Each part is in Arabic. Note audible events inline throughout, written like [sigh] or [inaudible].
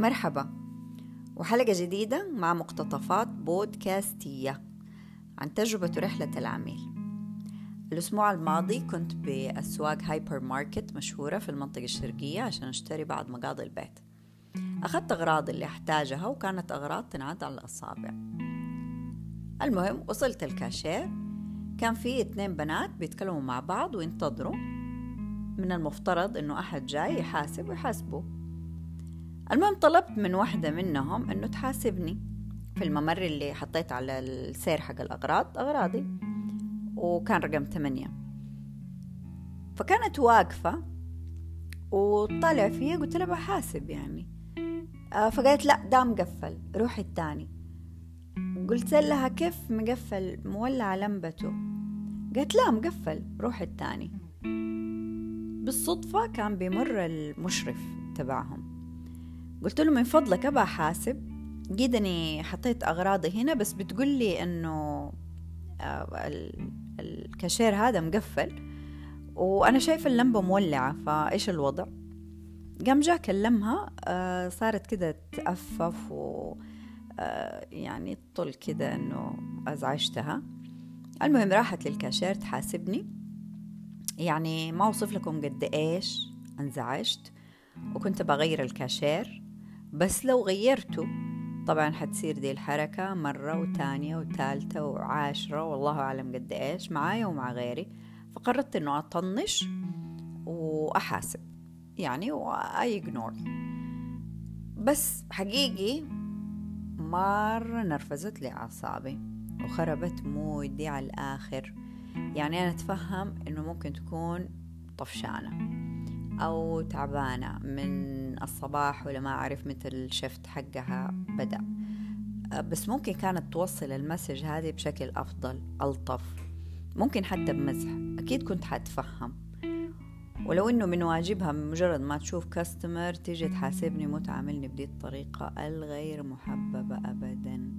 مرحبا. وحلقة جديدة مع مقتطفات بودكاستية عن تجربة رحلة العميل. الأسبوع الماضي كنت بأسواق هايبر ماركت مشهورة في المنطقة الشرقية عشان أشتري بعض مقاضي البيت. أخذت أغراض اللي أحتاجها وكانت أغراض تنعد على الأصابع. المهم وصلت الكاشير. كان في اتنين بنات بيتكلموا مع بعض وينتظروا. من المفترض إنه أحد جاي يحاسب ويحاسبه المهم طلبت من واحدة منهم إنه تحاسبني في الممر اللي حطيت على السير حق الأغراض أغراضي. وكان رقم ثمانية. فكانت واقفة وطلع فيها قلت لها بحاسب يعني. آه، فقالت لا ده مقفل روحي التاني قلت لها كيف مقفل؟ مولع لمبته. قالت لا مقفل روحي التاني بالصدفة كان بيمر المشرف تبعهم. قلت له من فضلك أبى أحاسب قيدني حطيت أغراضي هنا بس بتقول لي إنه آه، الكاشير هذا مقفل وأنا شايفة اللمبة مولعة فإيش الوضع؟ قام جا كلمها آه، صارت كده تأفف و آه، يعني طل كده إنه أزعجتها. المهم راحت للكاشير تحاسبني. يعني ما أوصف لكم قد إيش أنزعجت وكنت بغير الكاشير. بس لو غيرته. طبعا حتصير دي الحركة مرة وتانية وتالتة وعاشرة والله أعلم قد إيش معايا ومع غيري. فقررت إنه أطنش وأحاسب يعني و I ignore بس حقيقي مرة نرفزت لي أعصابي وخربت مودي على الآخر. يعني أنا أتفهم إنه ممكن تكون طفشانة أو تعبانة من الصباح ولا ما أعرف متى الشفت حقها بدأ. بس ممكن كانت توصل المسج هذه بشكل أفضل ألطف. ممكن حتى بمزح. أكيد كنت حتفهم. ولو إنه من واجبها مجرد ما تشوف كاستمر تيجي تحاسبني وتعاملني بدي الطريقة الغير محببة أبدا.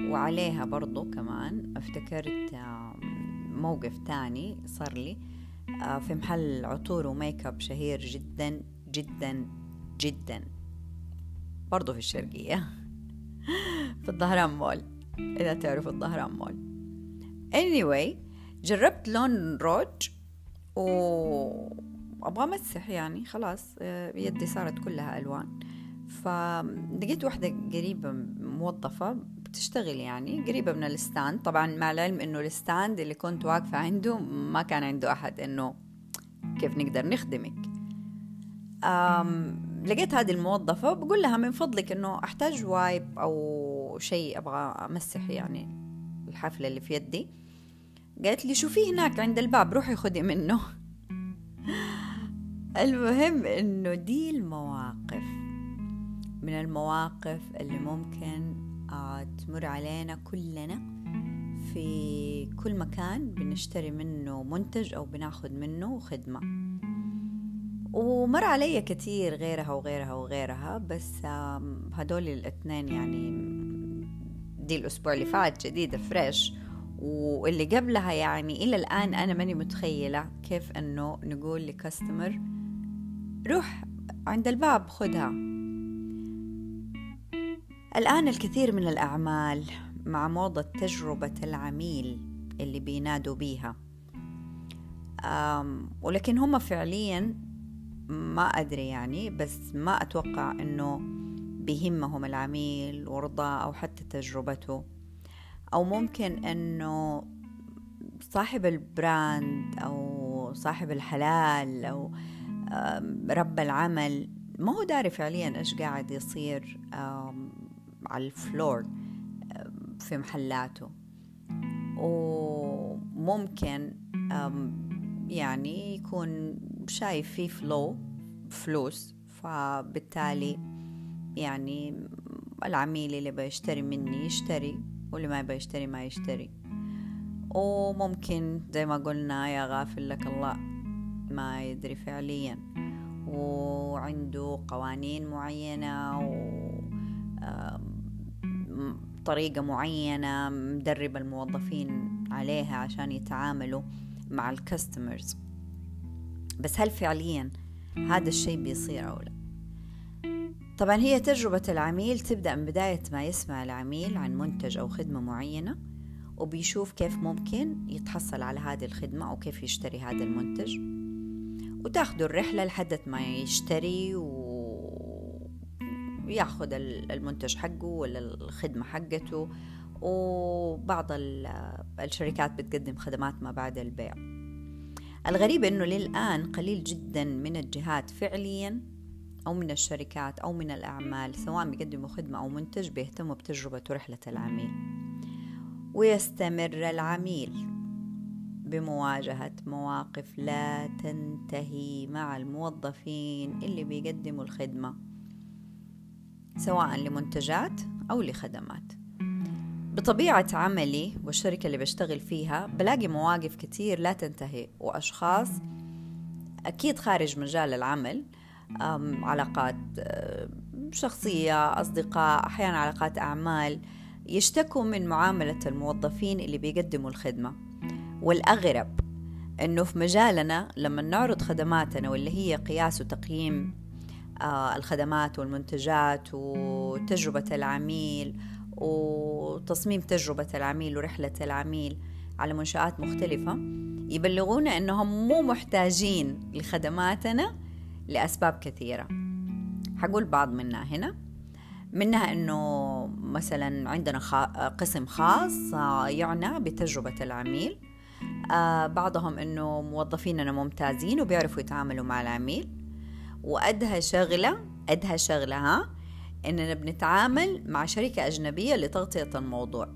وعليها برضو كمان افتكرت موقف تاني صار لي آه، في محل عطور وميك أب شهير جدا. جدا جدا. برضو في الشرقية. [laughs] في الظهران مول. إذا تعرفوا الظهران مول. Anyway جربت لون روج و أبغى أمسح يعني خلاص يدي صارت كلها ألوان. فلقيت واحدة قريبة موظفة بتشتغل يعني قريبة من ال stand. طبعا مع العلم إنه ال stand اللي كنت واقفة عنده ما كان عنده أحد إنه كيف نقدر نخدمك. لقيت هذه الموظفة بقول لها من فضلك إنه أحتاج wipe أو شيء أبغى أمسح يعني الحفلة اللي في يدي. قالت لي شوفي هناك عند الباب روحي خدي منه. [laughs] المهم إنه دي المواقف. من المواقف اللي ممكن آه، تمر علينا كلنا في كل مكان بنشتري منه منتج أو بناخد منه خدمة. ومر علي كتير غيرها وغيرها وغيرها بس هدول الاثنين يعني دي الأسبوع اللي فات جديدة فريش واللي قبلها يعني إلى الآن أنا ماني متخيلة كيف أنه نقول لكاستمر روح عند الباب خدها. الآن الكثير من الأعمال مع موضة تجربة العميل اللي بينادوا بيها. ولكن هم فعليا ما أدري يعني بس ما أتوقع أنه بيهمهم العميل ورضاه أو حتى تجربته. أو ممكن أنه صاحب ال brand أو صاحب الحلال أو رب العمل. ما هو داري فعليا إيش قاعد يصير على ال floor في محلاته. وممكن يعني يكون شايف في فلو فلوس فبالتالي يعني العميل اللي بيشتري مني يشتري واللي ما يبغى يشتري ما يشتري. وممكن زي ما قلنا يا غافل لك الله ما يدري فعليا. وعنده قوانين معينة و طريقة معينة مدرب الموظفين عليها عشان يتعاملوا مع الكاستمرز بس هل فعليا هذا الشيء بيصير أو لا؟ طبعا هي تجربة العميل تبدأ من بداية ما يسمع العميل عن منتج أو خدمة معينة وبيشوف كيف ممكن يتحصل على هذه الخدمة أو كيف يشتري هذا المنتج. وتاخده الرحلة لحد ما يشتري وياخذ المنتج حقه ولا الخدمة حقته. وبعض الشركات بتقدم خدمات ما بعد البيع. الغريب إنه للآن قليل جدا من الجهات فعليا أو من الشركات أو من الأعمال سواء بيقدموا خدمة أو منتج بيهتموا بتجربة ورحله العميل. ويستمر العميل بمواجهة مواقف لا تنتهي مع الموظفين اللي بيقدموا الخدمة سواء لمنتجات أو لخدمات. بطبيعة عملي والشركة اللي بشتغل فيها بلاقي مواقف كتير لا تنتهي وأشخاص أكيد خارج مجال العمل علاقات شخصية أصدقاء أحيانا علاقات أعمال يشتكوا من معاملة الموظفين اللي بيقدموا الخدمة. والأغرب أنه في مجالنا لما نعرض خدماتنا واللي هي قياس وتقييم آه، الخدمات والمنتجات وتجربة العميل وتصميم تجربة العميل ورحلة العميل على منشآت مختلفة يبلغونا أنهم مو محتاجين لخدماتنا لأسباب كثيرة. حقول بعض منها هنا. منها أنه مثلا عندنا قسم خاص يعنى بتجربة العميل. آه بعضهم أنه موظفيننا ممتازين وبيعرفوا يتعاملوا مع العميل. وأدهى شغلة أدهى شغلة ها؟ إننا بنتعامل مع شركة أجنبية لتغطية الموضوع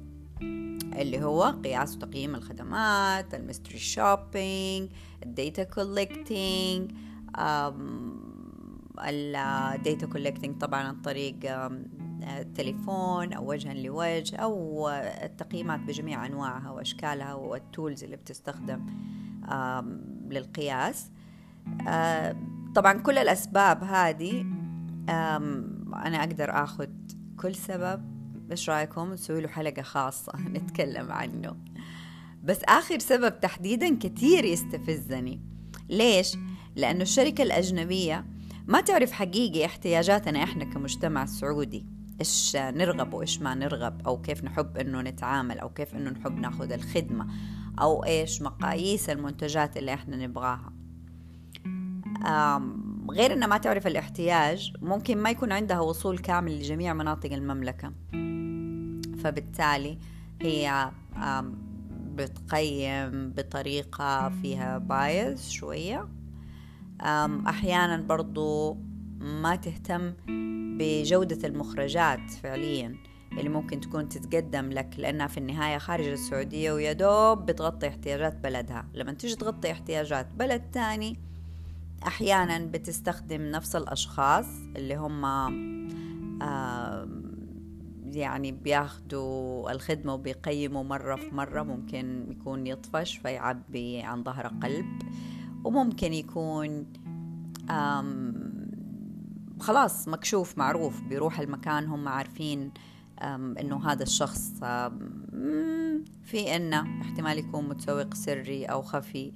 اللي هو قياس وتقييم الخدمات ال mystery shopping ال data collecting ال data collecting طبعا عن طريق التليفون أو وجها لوجه أو التقييمات بجميع أنواعها وأشكالها وال tools اللي بتستخدم للقياس. طبعا كل الأسباب هذه أنا أقدر أخذ كل سبب إيش رأيكم؟ نسوي له حلقة خاصة [laughs] نتكلم عنه. بس آخر سبب تحديدا كثير يستفزني. ليش؟ لأنه الشركة الأجنبية ما تعرف حقيقي احتياجاتنا إحنا كمجتمع سعودي إيش نرغب وإيش ما نرغب أو كيف نحب إنه نتعامل أو كيف إنه نحب ناخذ الخدمة أو إيش مقاييس المنتجات اللي إحنا نبغاها. غير انها ما تعرف الاحتياج ممكن ما يكون عندها وصول كامل لجميع مناطق المملكة. فبالتالي هي بتقيم بطريقة فيها بايز شوية. أحيانا برضو ما تهتم بجودة المخرجات فعليا اللي ممكن تكون تتقدم لك لأنها في النهاية خارج السعودية ويا دوب بتغطي احتياجات بلدها. لما تيجي تغطي احتياجات بلد تاني أحيانا بتستخدم نفس الأشخاص اللي هم يعني بياخدوا الخدمة وبيقيموا مرة في مرة ممكن يكون يطفش فيعبي عن ظهر قلب وممكن يكون خلاص مكشوف معروف بيروح المكان هم عارفين إنه هذا الشخص في إنه احتمال يكون متسوق سري أو خفي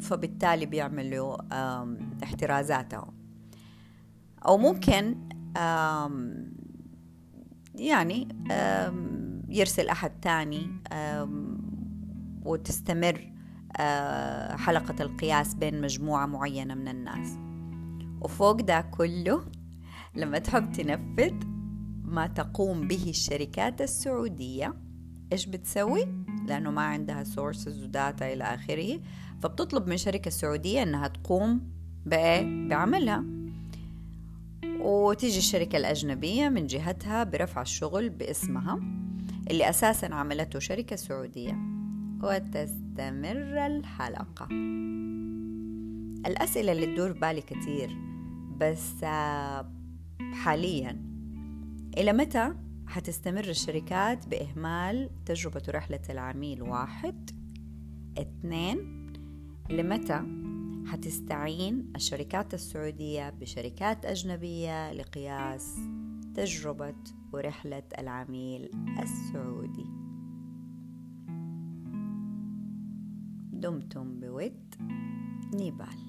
فبالتالي بيعملوا احترازاتهم أو ممكن يعني يرسل أحد تاني وتستمر حلقة القياس بين مجموعة معينة من الناس وفوق ده كله لما تحب تنفذ ما تقوم به الشركات السعودية إيش بتسوي؟ لأنه ما عندها سورسز وداتا إلى آخره فبتطلب من شركة سعودية إنها تقوم بإيه؟ بعملها. وتيجي الشركة الأجنبية من جهتها برفع الشغل باسمها اللي أساسا عملته شركة سعودية. وتستمر الحلقة. الأسئلة اللي تدور بالي كتير بس حاليا. إلى متى؟ حتستمر الشركات بإهمال تجربة رحلة العميل واحد. اثنين لمتى حتستعين الشركات السعودية بشركات أجنبية لقياس تجربة ورحلة العميل السعودي؟ دمتم بود نيبال.